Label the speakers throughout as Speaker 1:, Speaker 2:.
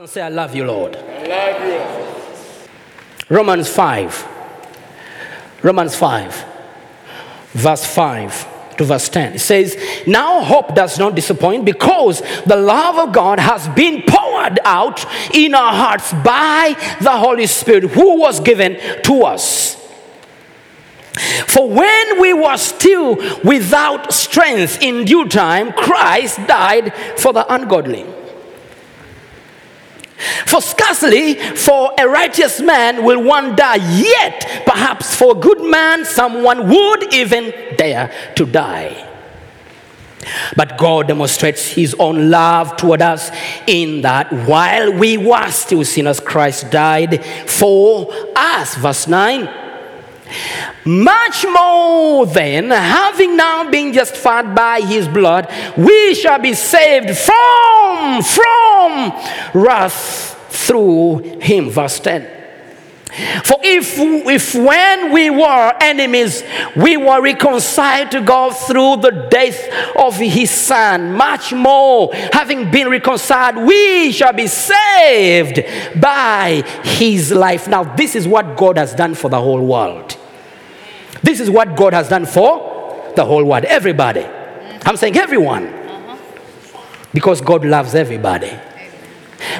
Speaker 1: And say, I love you, Lord. I love you. Romans 5. Romans 5, verse 5 to verse 10. It says, Now hope does not disappoint because the love of God has been poured out in our hearts by the Holy Spirit who was given to us. For when we were still without strength in due time, Christ died for the ungodly. For scarcely for a righteous man will one die, yet perhaps for a good man someone would even dare to die. But God demonstrates his own love toward us in that while we were still sinners, Christ died for us. Verse 9. Much more then, having now been justified by his blood, we shall be saved from, from wrath through him. Verse 10. For if, if when we were enemies, we were reconciled to God through the death of his son, much more, having been reconciled, we shall be saved by his life. Now, this is what God has done for the whole world. This is what God has done for the whole world. Everybody. I'm saying everyone. Because God loves everybody.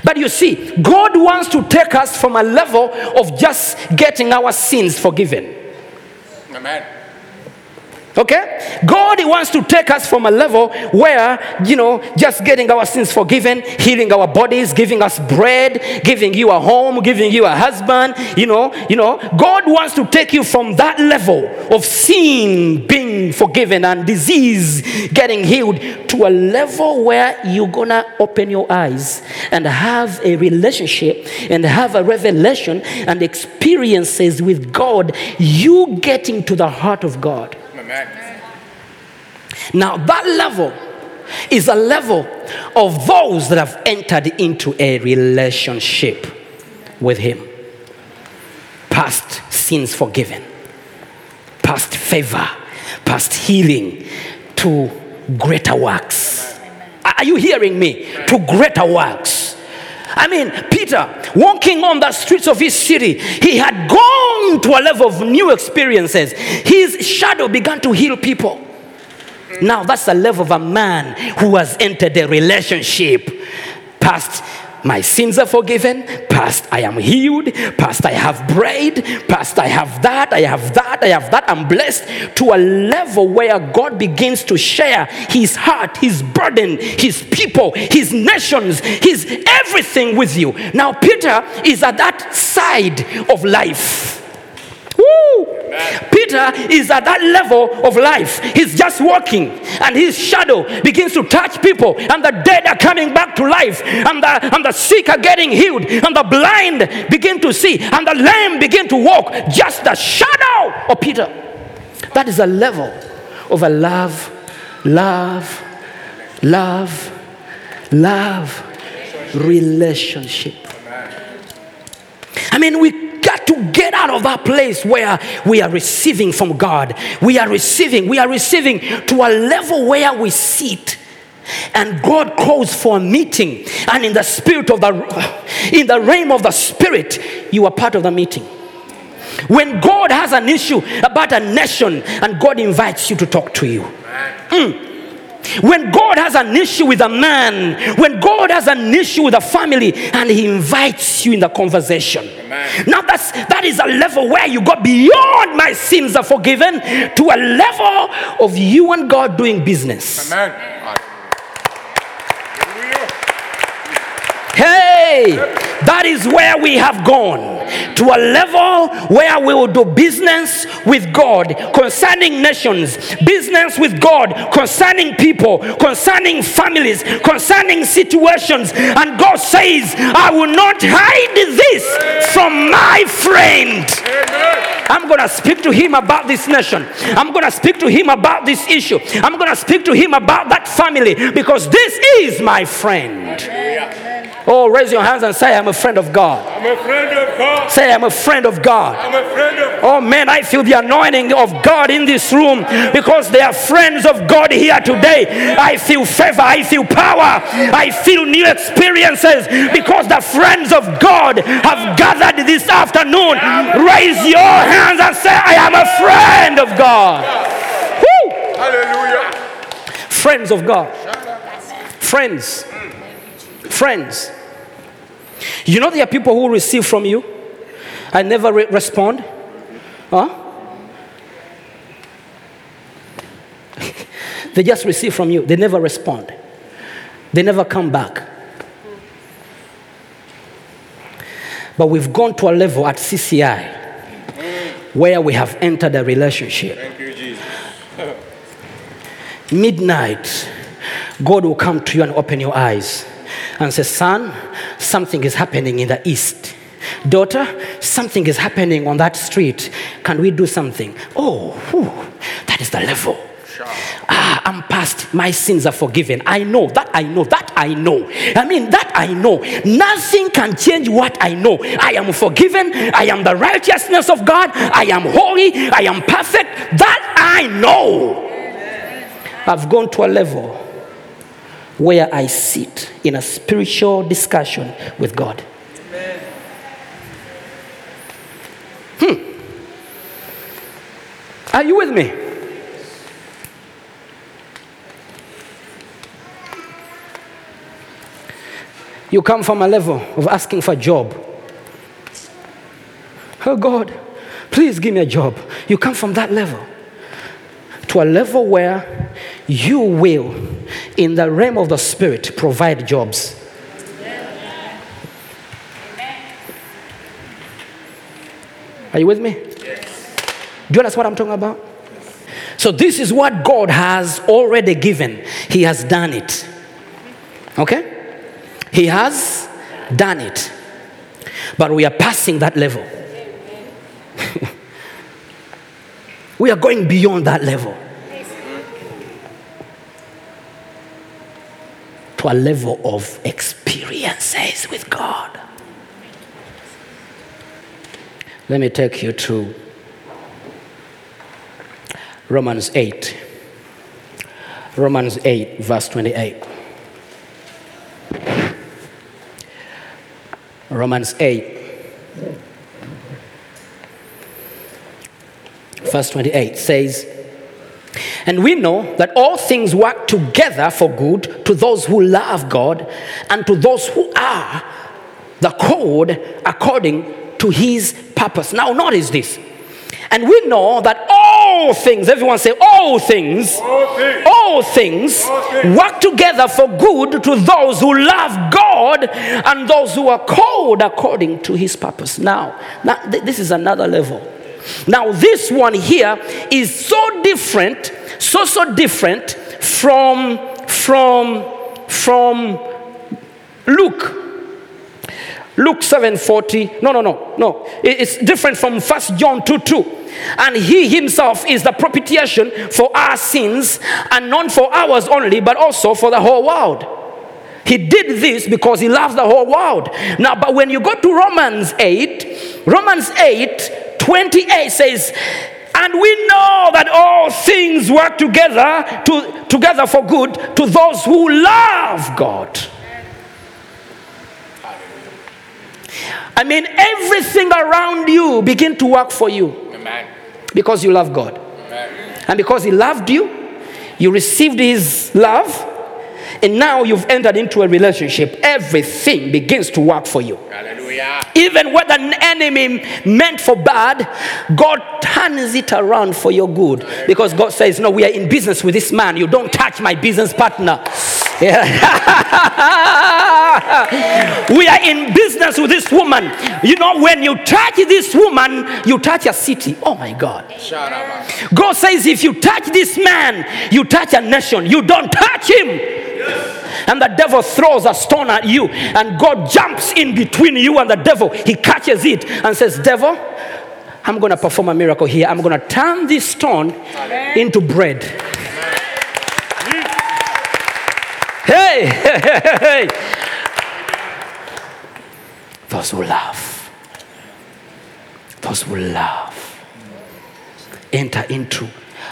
Speaker 1: But you see, God wants to take us from a level of just getting our sins forgiven.
Speaker 2: Amen.
Speaker 1: Okay? God he wants to take us from a level where, you know, just getting our sins forgiven, healing our bodies, giving us bread, giving you a home, giving you a husband, you know, you know. God wants to take you from that level of sin being forgiven and disease getting healed to a level where you're gonna open your eyes and have a relationship and have a revelation and experiences with God, you getting to the heart of God. Now, that level is a level of those that have entered into a relationship with Him. Past sins forgiven, past favor, past healing to greater works. Are you hearing me? To greater works. I mean, Peter, walking on the streets of his city, he had gone to a level of new experiences. His shadow began to heal people. Now, that's the level of a man who has entered a relationship. Past, my sins are forgiven. Past, I am healed. Past, I have bread. Past, I have that. I have that. I have that. I'm blessed to a level where God begins to share his heart, his burden, his people, his nations, his everything with you. Now, Peter is at that side of life. Peter is at that level of life. He's just walking, and his shadow begins to touch people, and the dead are coming back to life, and the, and the sick are getting healed, and the blind begin to see, and the lame begin to walk. Just the shadow of Peter. That is a level of a love, love, love, love relationship. I mean, we got to get out of that place where we are receiving from God. We are receiving, we are receiving to a level where we sit. And God calls for a meeting. And in the spirit of the in the realm of the spirit, you are part of the meeting. When God has an issue about a nation and God invites you to talk to you. Hmm. When God has an issue with a man, when God has an issue with a family, and He invites you in the conversation. Now that's that is a level where you go beyond my sins are forgiven to a level of you and God doing business.
Speaker 2: Amen.
Speaker 1: Hey, that is where we have gone. To a level where we will do business with God concerning nations, business with God concerning people, concerning families, concerning situations. And God says, I will not hide this from my friend. I'm going to speak to him about this nation. I'm going to speak to him about this issue. I'm going to speak to him about that family because this is my friend. Oh, raise your hands and say, I'm a friend of God.
Speaker 2: I'm a friend of God.
Speaker 1: Say, I'm a friend of God.
Speaker 2: I'm a friend of God.
Speaker 1: Oh man, I feel the anointing of God in this room because they are friends of God here today. I feel favor, I feel power, I feel new experiences because the friends of God have gathered this afternoon. Raise your hands and say, I am a friend of God. Woo!
Speaker 2: Hallelujah.
Speaker 1: Friends of God. Friends. Friends. You know, there are people who receive from you and never re- respond. Huh? they just receive from you, they never respond, they never come back. But we've gone to a level at CCI where we have entered a relationship
Speaker 2: Thank you, Jesus.
Speaker 1: midnight, God will come to you and open your eyes and say, Son, something is happening in the east. Daughter, something is happening on that street. Can we do something? Oh, whew, that is the level. Ah, I'm past. My sins are forgiven. I know that I know that I know. I mean, that I know. Nothing can change what I know. I am forgiven. I am the righteousness of God. I am holy. I am perfect. That I know. I've gone to a level where I sit in a spiritual discussion with God. Amen. Hmm. Are you with me? You come from a level of asking for a job. Oh God, please give me a job. You come from that level to a level where you will, in the realm of the spirit, provide jobs. Are you with me? Do you understand what I'm talking about? So, this is what God has already given. He has done it. Okay? He has done it. But we are passing that level. We are going beyond that level. To a level of experiences with God. Let me take you to Romans 8. Romans 8, verse 28. Romans 8, verse 28 says, And we know that all things work together for good to those who love God and to those who are the called according to his purpose. Now, notice this. And we know that all things, everyone say, all things,
Speaker 2: All things.
Speaker 1: all things
Speaker 2: All things.
Speaker 1: work together for good to those who love God and those who are called according to his purpose. Now, now th- this is another level. Now, this one here is so different, so so different from from from Luke. Luke 7:40. No, no, no, no. It's different from First John 2 2. And he himself is the propitiation for our sins, and not for ours only, but also for the whole world. He did this because he loves the whole world. Now, but when you go to Romans 8, Romans 8 28 says, and we know that all things work together to, together for good to those who love God. I mean, everything around you begin to work for you
Speaker 2: Amen.
Speaker 1: because you love God.
Speaker 2: Amen.
Speaker 1: And because He loved you, you received His love, and now you've entered into a relationship. Everything begins to work for you.
Speaker 2: Hallelujah.
Speaker 1: Even what an enemy meant for bad, God turns it around for your good. Because God says, No, we are in business with this man. You don't touch my business partner. Yeah. we are in business with this woman. You know, when you touch this woman, you touch a city. Oh my God. God says, if you touch this man, you touch a nation. You don't touch him. And the devil throws a stone at you, and God jumps in between you and the devil. He catches it and says, Devil, I'm going to perform a miracle here. I'm going to turn this stone into bread. Hey, hey, hey, hey. Those who love, those who love, enter into.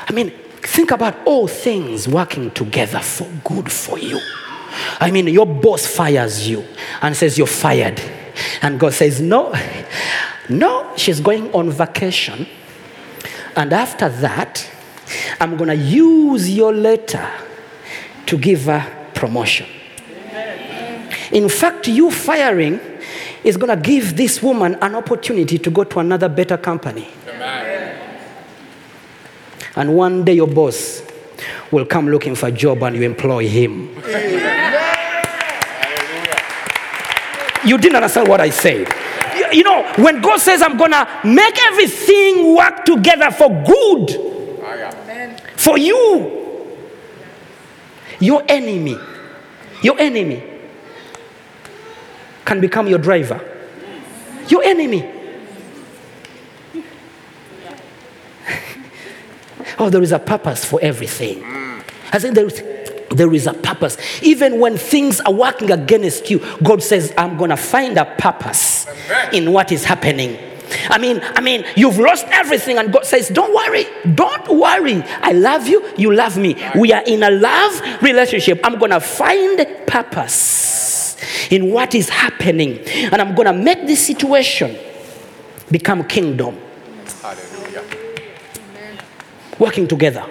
Speaker 1: I mean, think about all things working together for good for you. I mean, your boss fires you and says you're fired. And God says, No, no, she's going on vacation. And after that, I'm going to use your letter to give her promotion. In fact, you firing is going to give this woman an opportunity to go to another better company. And one day your boss will come looking for a job and you employ him. You didn't understand what I said. You- You know, when God says, I'm going to make everything work together for good for you, your enemy, your enemy can become your driver. Your enemy. oh, there is a purpose for everything. I think there is, there is a purpose. Even when things are working against you, God says, I'm going to find a purpose in what is happening. I mean, I mean, you've lost everything, and God says, Don't worry, don't worry. I love you, you love me. We are in a love relationship. I'm gonna find a purpose in what is happening, and I'm gonna make this situation become kingdom. Hallelujah. Working together.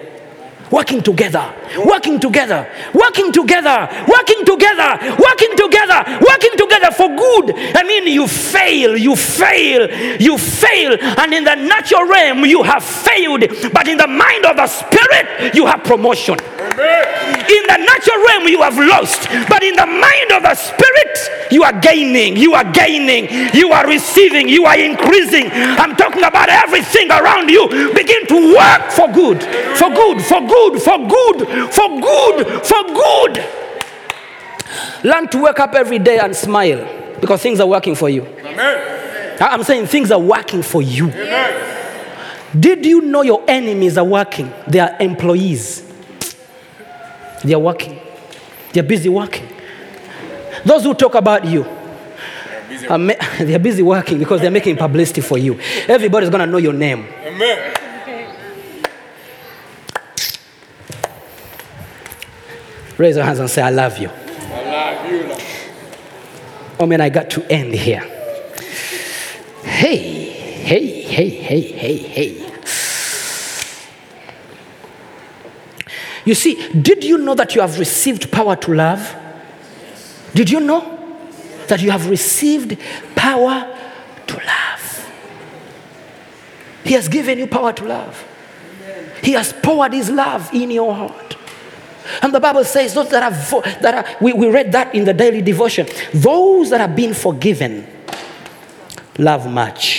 Speaker 1: Working together, working together, working together, working together, working together, working together for good. I mean, you fail, you fail, you fail, and in the natural realm, you have failed, but in the mind of the spirit, you have promotion. In the natural realm, you have lost, but in the mind of the spirit, you are gaining, you are gaining, you are receiving, you are increasing. I'm talking about everything around you. Begin to work for good, for good, for good, for good, for good, for good. Learn to wake up every day and smile because things are working for you. I- I'm saying things are working for you. Did you know your enemies are working? They are employees. They are working. They are busy working. Those who talk about you, are ma- they are busy working because they're making publicity for you. Everybody's going to know your name.
Speaker 2: Amen.
Speaker 1: Raise your hands and say, I love you.
Speaker 2: I love you, Lord.
Speaker 1: Oh man, I got to end here. Hey, hey, hey, hey, hey, hey. You see, did you know that you have received power to love? Did you know that you have received power to love? He has given you power to love. He has poured his love in your heart. And the Bible says those that are, that are we, we read that in the daily devotion, those that have been forgiven love much.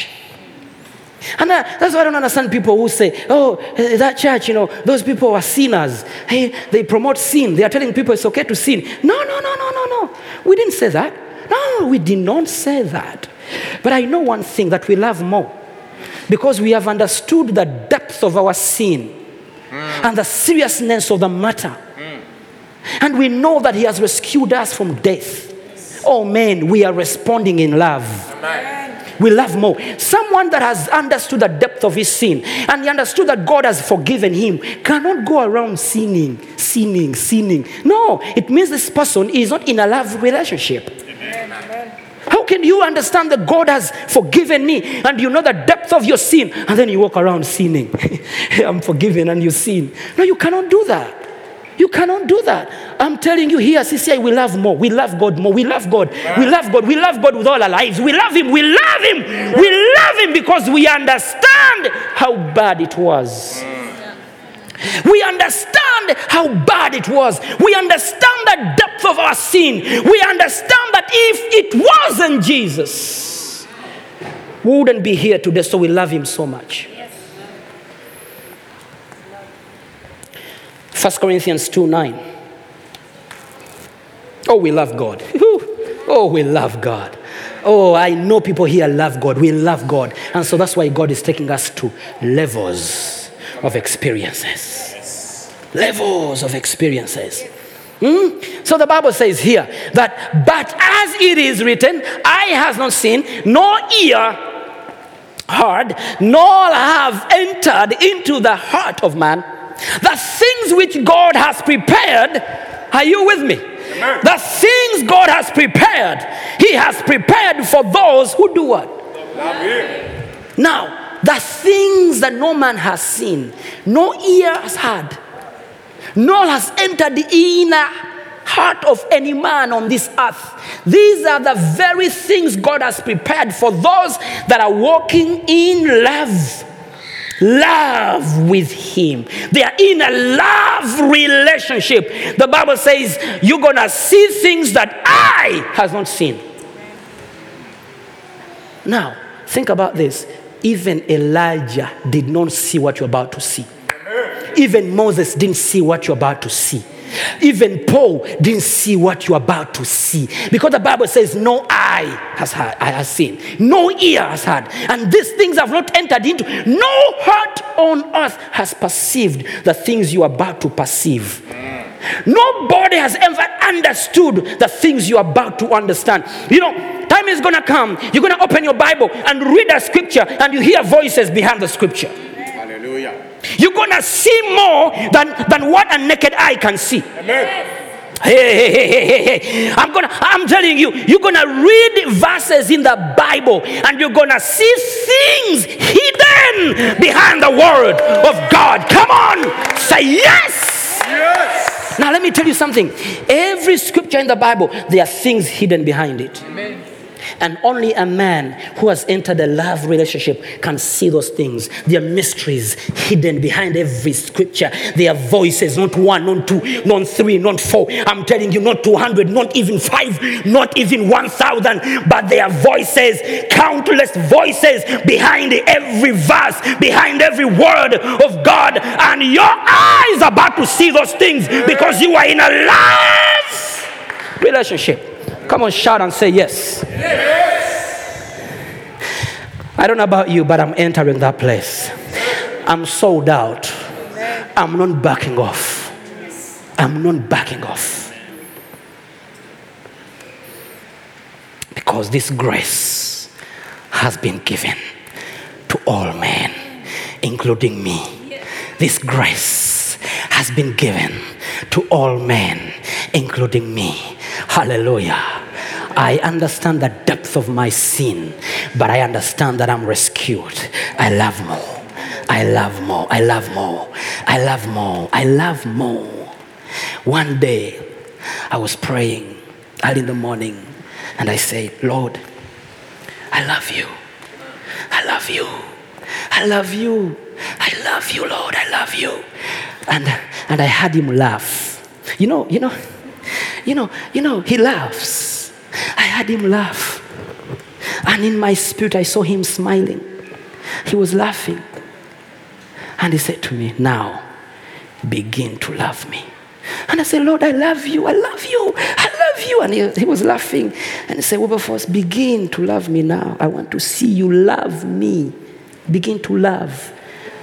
Speaker 1: And uh, that's why I don't understand people who say, oh, eh, that church, you know, those people are sinners. Hey, they promote sin. They are telling people it's okay to sin. No, no, no, no, no, no. We didn't say that. No, we did not say that. But I know one thing that we love more because we have understood the depth of our sin and the seriousness of the matter. And we know that He has rescued us from death. Oh man, we are responding in love. We love more. Someone that has understood the depth of his sin and he understood that God has forgiven him cannot go around sinning, sinning, sinning. No, it means this person is not in a love relationship. How can you understand that God has forgiven me and you know the depth of your sin and then you walk around sinning? I'm forgiven and you sin. No, you cannot do that. You cannot do that. I'm telling you here, CCI, we love more. We love God more. We love God. We love God. We love God with all our lives. We love Him. We love Him. We love Him because we understand how bad it was. Mm. We understand how bad it was. We understand the depth of our sin. We understand that if it wasn't Jesus, we wouldn't be here today, so we love him so much. 1 Corinthians 2 9. Oh, we love God. Oh, we love God. Oh, I know people here love God. We love God. And so that's why God is taking us to levels of experiences. Levels of experiences. Hmm? So the Bible says here that, but as it is written, eye has not seen, nor ear heard, nor have entered into the heart of man the things which God has prepared. Are you with me?
Speaker 2: Amen.
Speaker 1: The things God has prepared, He has prepared for those who do what? Now, the things that no man has seen, no ear has heard, nor has entered the inner heart of any man on this earth. These are the very things God has prepared for those that are walking in love. Love with Him. They are in a love relationship. The Bible says you're gonna see things that eye has not seen. Now, think about this. Even Elijah did not see what you're about to see. Even Moses didn't see what you're about to see. Even Paul didn't see what you're about to see. Because the Bible says, No eye has, heard, seen, no ear has heard, and these things have not entered into, no heart on earth has perceived the things you are about to perceive. Nobody has ever understood the things you're about to understand. You know, time is gonna come, you're gonna open your Bible and read a scripture, and you hear voices behind the scripture.
Speaker 2: Hallelujah.
Speaker 1: You're gonna see more than, than what a naked eye can see.
Speaker 2: Amen.
Speaker 1: Hey, hey, hey, hey, hey, hey. I'm gonna, I'm telling you, you're gonna read verses in the Bible and you're gonna see things hidden behind the word of God. Come on, say yes.
Speaker 2: Yes.
Speaker 1: Now, let me tell you something. Every scripture in the Bible, there are things hidden behind it. And only a man who has entered a love relationship can see those things. There are mysteries hidden behind every scripture. There are voices, not one, not two, not three, not four. I'm telling you, not 200, not even five, not even 1,000, but there are voices, countless voices behind every verse, behind every word of God. And your eyes are about to see those things because you are in a love relationship. Come on, shout and say yes. yes. I don't know about you, but I'm entering that place. I'm sold out. I'm not backing off. I'm not backing off. Because this grace has been given to all men, including me. This grace has been given to all men, including me. Hallelujah. I understand the depth of my sin, but I understand that I'm rescued. I love more. I love more. I love more. I love more. I love more. One day, I was praying early in the morning, and I said, Lord, I love you. I love you. I love you. I love you, Lord. I love you. And, and I had him laugh. You know, you know, you know, you know, he laughs. I had him laugh. And in my spirit, I saw him smiling. He was laughing. And he said to me, Now begin to love me. And I said, Lord, I love you. I love you. I love you. And he, he was laughing. And he said, Wilberforce, begin to love me now. I want to see you love me. Begin to love.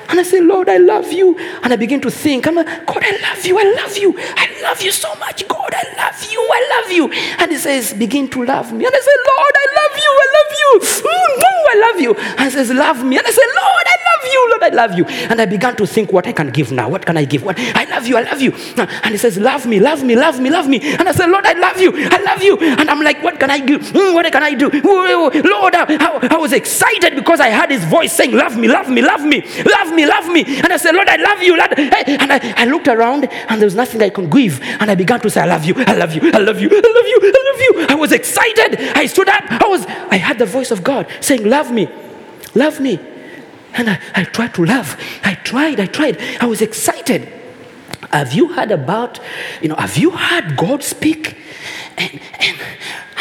Speaker 1: And I say, Lord, I love you. And I begin to think, I'm like, God, I love you. I love you. I love you so much. God, I love you. I love you. And he says, begin to love me. And I said, Lord, I love you. I love you. Mm, mm, I love you. And he says, love me. And I said, Lord, I love you. Lord, I love you. And I began to think what I can give now. What can I give? What? I love you. I love you. And he says, love me, love me, love me, love me. And I said, Lord, I love you. I love you. And I'm like, what can I do? Mm, what can I do? Lord, I, I- I was excited because I heard his voice saying, love me, love me, love me, love me, love me. And I said, Lord, I love you. Lord. And I, I looked around and there was nothing I could give. And I began to say, I love you, I love you, I love you, I love you, I love you. I was excited. I stood up. I was, I had the voice of God saying, love me, love me. And I, I tried to love. I tried, I tried. I was excited. Have you heard about, you know, have you heard God speak? And, and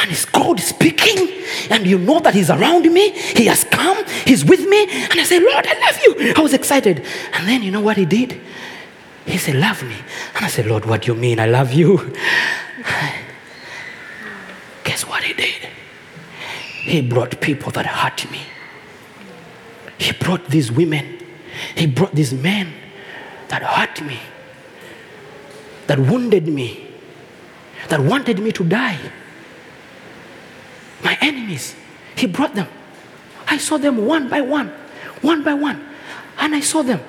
Speaker 1: and it's God speaking, and you know that He's around me. He has come, He's with me. And I said, Lord, I love you. I was excited. And then you know what He did? He said, Love me. And I said, Lord, what do you mean I love you? Guess what He did? He brought people that hurt me. He brought these women. He brought these men that hurt me, that wounded me, that wanted me to die. My enemies. He brought them. I saw them one by one, one by one. And I saw them.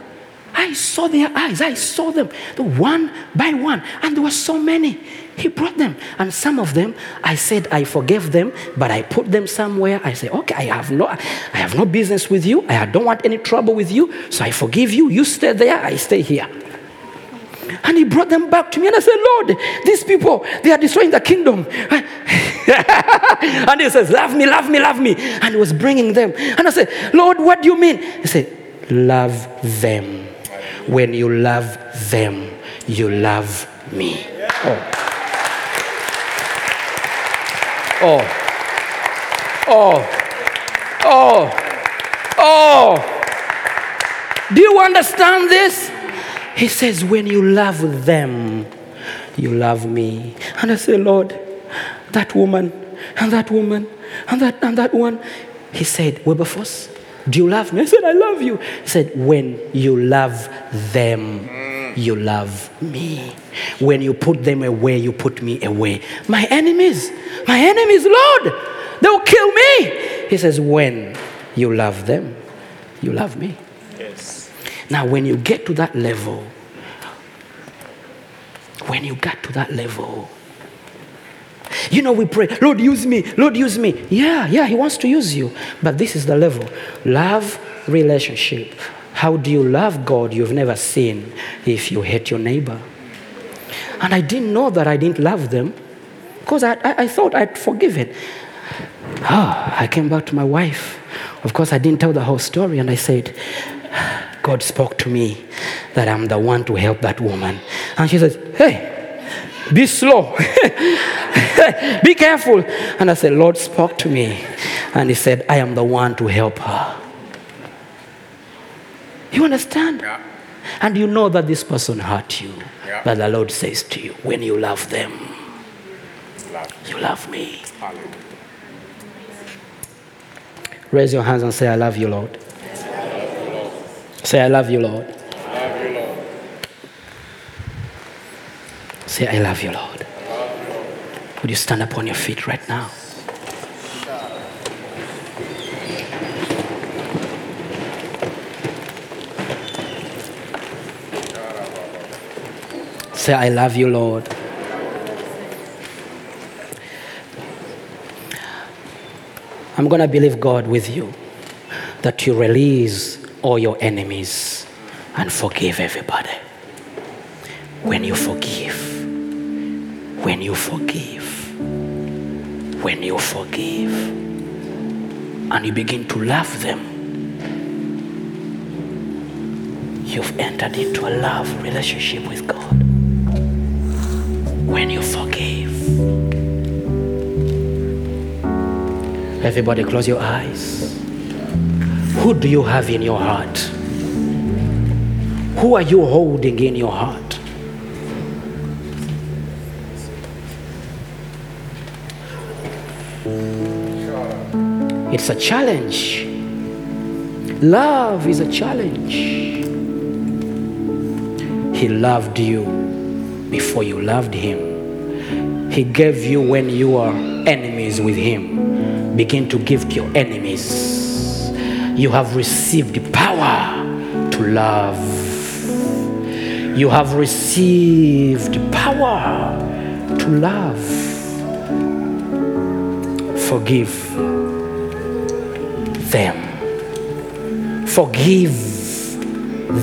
Speaker 1: I saw their eyes. I saw them the one by one. And there were so many. He brought them. And some of them, I said I forgave them, but I put them somewhere. I say, okay, I have no I have no business with you. I don't want any trouble with you. So I forgive you. You stay there, I stay here. And he brought them back to me. And I said, Lord, these people, they are destroying the kingdom. and he says, Love me, love me, love me. And he was bringing them. And I said, Lord, what do you mean? He said, Love them. When you love them, you love me. Oh. Oh. Oh. Oh. Oh. Do you understand this? He says, when you love them, you love me. And I say, Lord, that woman, and that woman, and that and that one. He said, Wilberforce, do you love me? I said, I love you. He said, when you love them, you love me. When you put them away, you put me away. My enemies, my enemies, Lord, they will kill me. He says, when you love them, you love me.
Speaker 2: Yes.
Speaker 1: Now, when you get to that level, when you get to that level, you know, we pray, Lord, use me, Lord, use me. Yeah, yeah, He wants to use you. But this is the level love relationship. How do you love God you've never seen if you hate your neighbor? And I didn't know that I didn't love them because I, I, I thought I'd forgiven. Ah, I came back to my wife. Of course, I didn't tell the whole story, and I said, God spoke to me that I'm the one to help that woman. And she says, Hey, be slow, be careful. And I said, Lord spoke to me, and He said, I am the one to help her. You understand?
Speaker 2: Yeah.
Speaker 1: And you know that this person hurt you.
Speaker 2: Yeah.
Speaker 1: But the Lord says to you, when you love them,
Speaker 2: Love.
Speaker 1: you love me.
Speaker 2: Hallelujah.
Speaker 1: Raise your hands and say, I love you, Lord. Say, I love you, Lord.
Speaker 2: Love you, Lord.
Speaker 1: Say, I love you, Lord. Would you stand up on your feet right now? Say, I love you, Lord. I'm going to believe God with you that you release all your enemies and forgive everybody. When you forgive, when you forgive, when you forgive, and you begin to love them, you've entered into a love relationship with God. When you forgive, everybody close your eyes. Who do you have in your heart? Who are you holding in your heart? It's a challenge. Love is a challenge. He loved you before you loved him. He gave you when you were enemies with him. Begin to give to your enemies. You have received power to love. You have received power to love. Forgive them. Forgive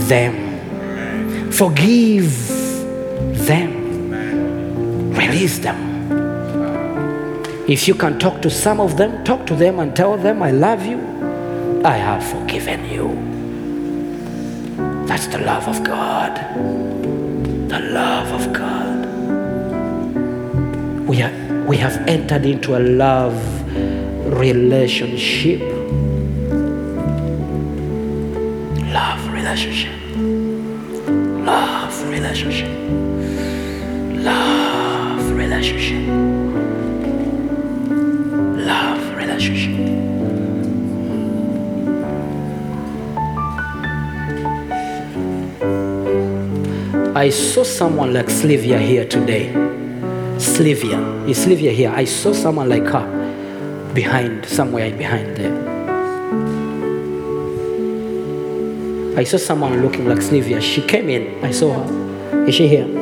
Speaker 1: them. Forgive them. Release them. If you can talk to some of them, talk to them and tell them, I love you. I have forgiven you. That's the love of God. The love of God. We are, we have entered into a love relationship. Love relationship. Love relationship. Love relationship. Love relationship. I saw someone like Sylvia here today. Sylvia. Is Sylvia here? I saw someone like her behind, somewhere behind there. I saw someone looking like Sylvia. She came in. I saw her. Is she here?